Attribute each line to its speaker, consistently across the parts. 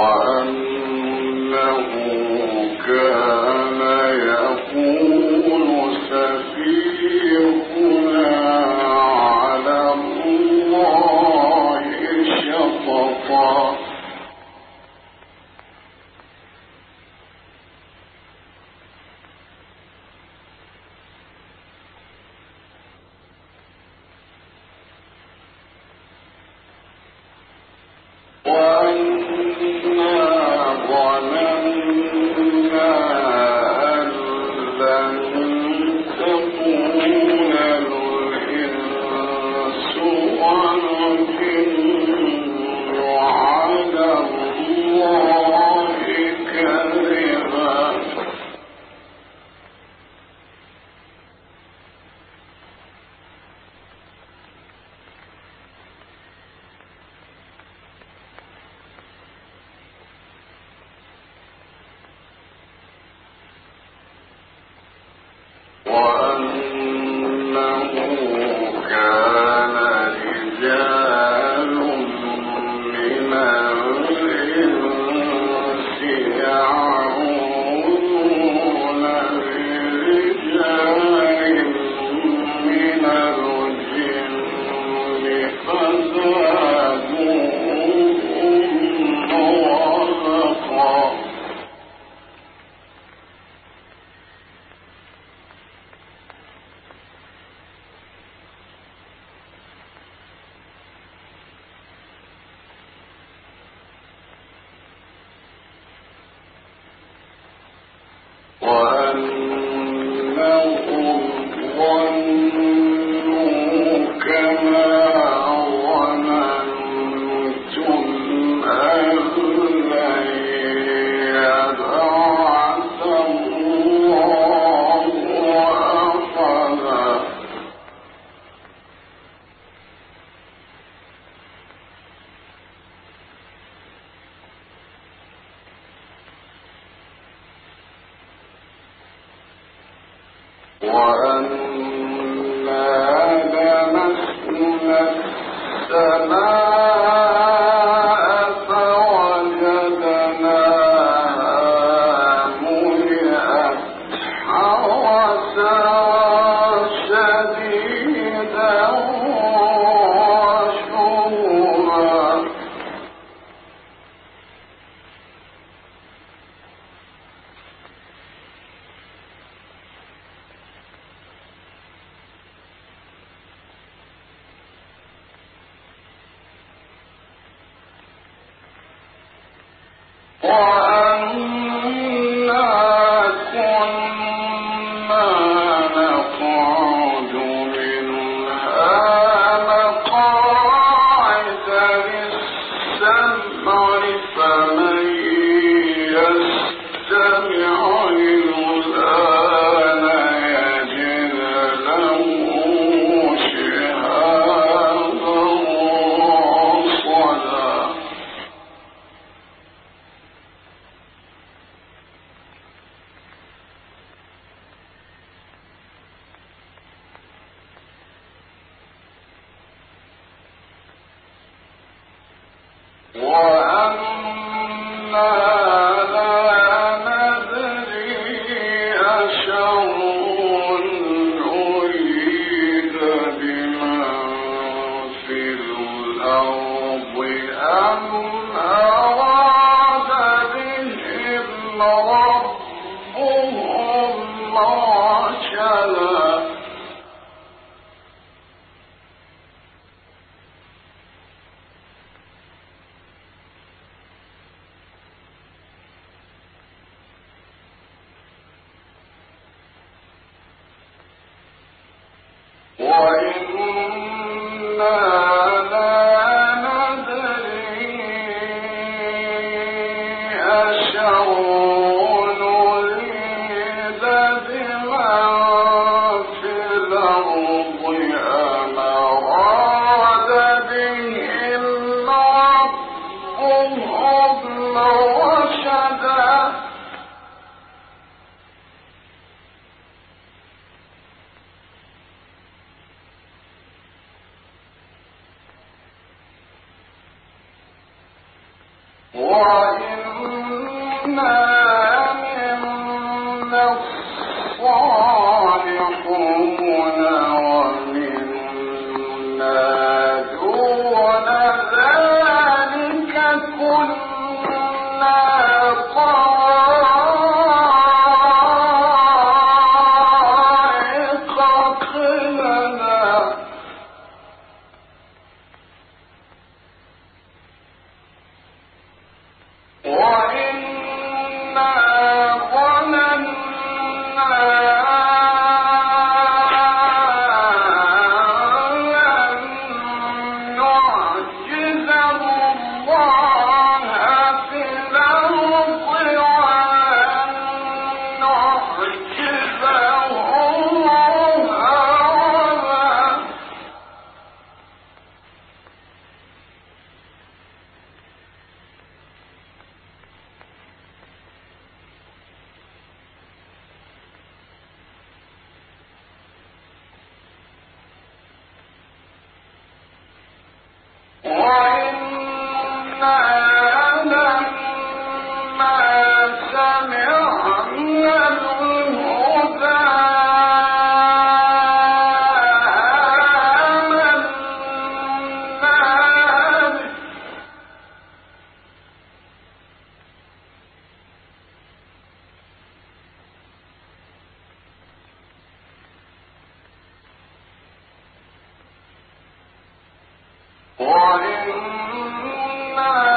Speaker 1: وأنه كان وأنه Amém. more وأما وإن وإنا إنا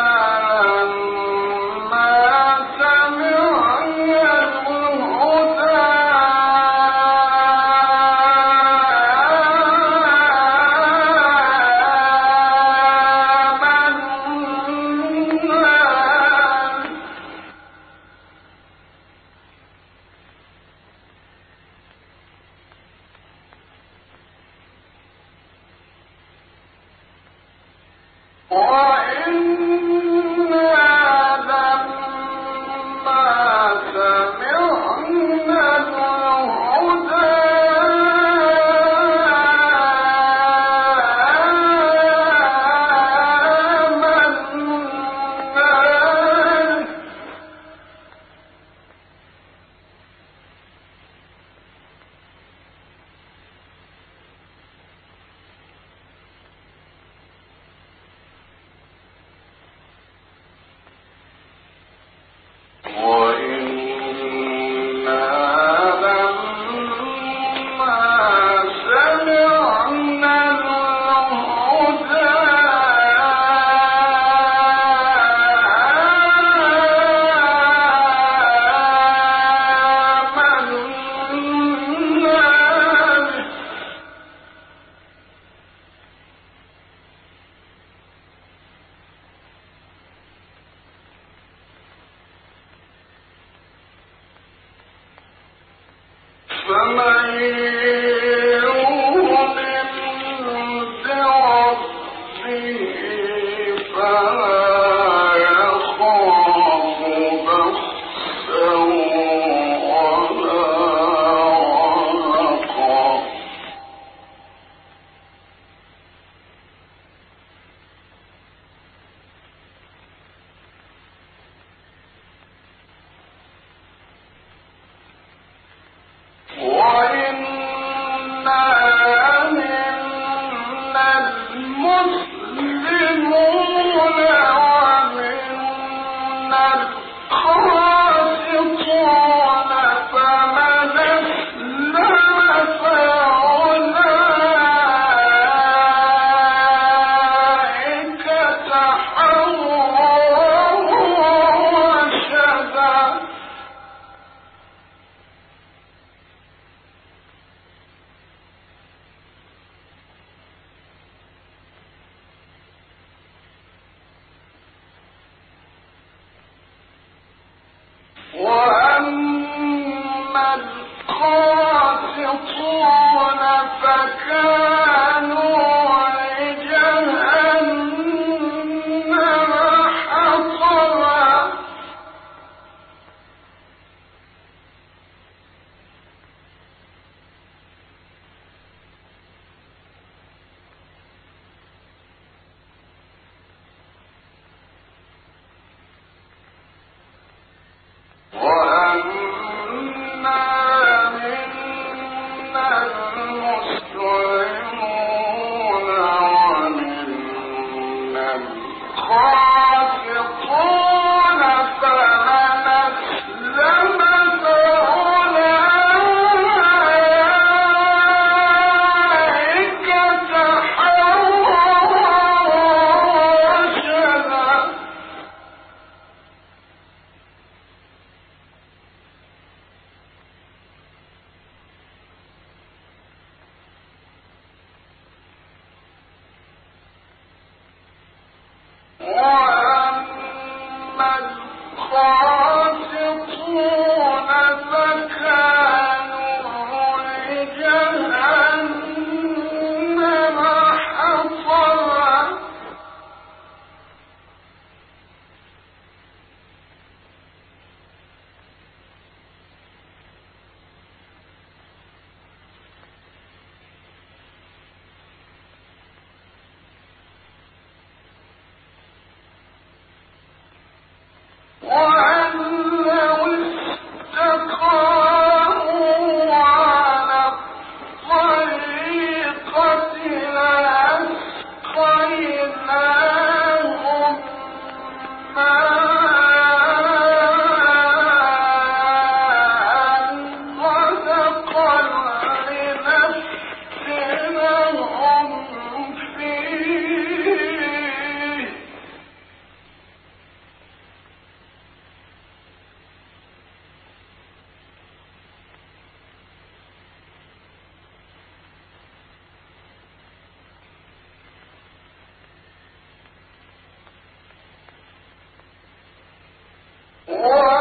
Speaker 1: Whoa.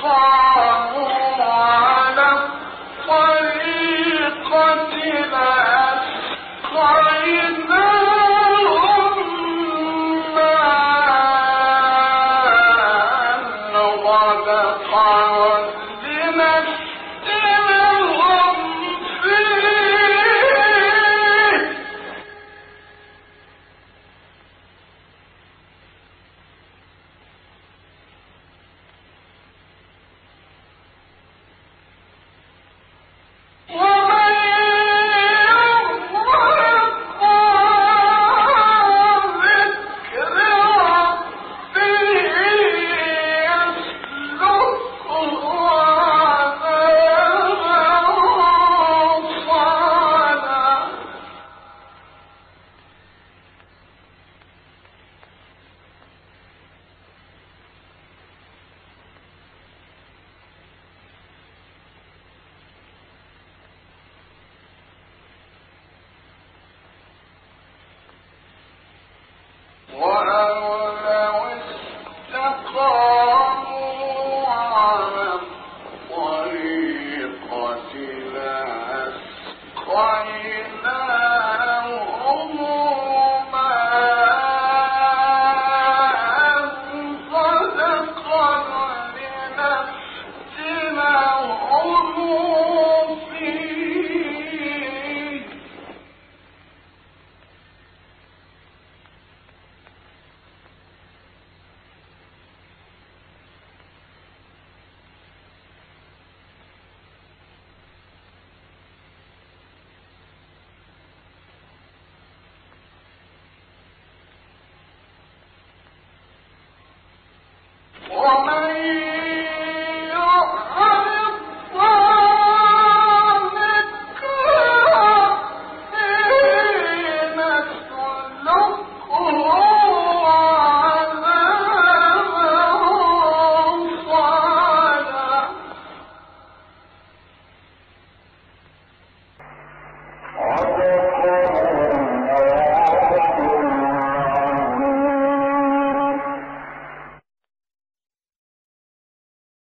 Speaker 1: 花。ومن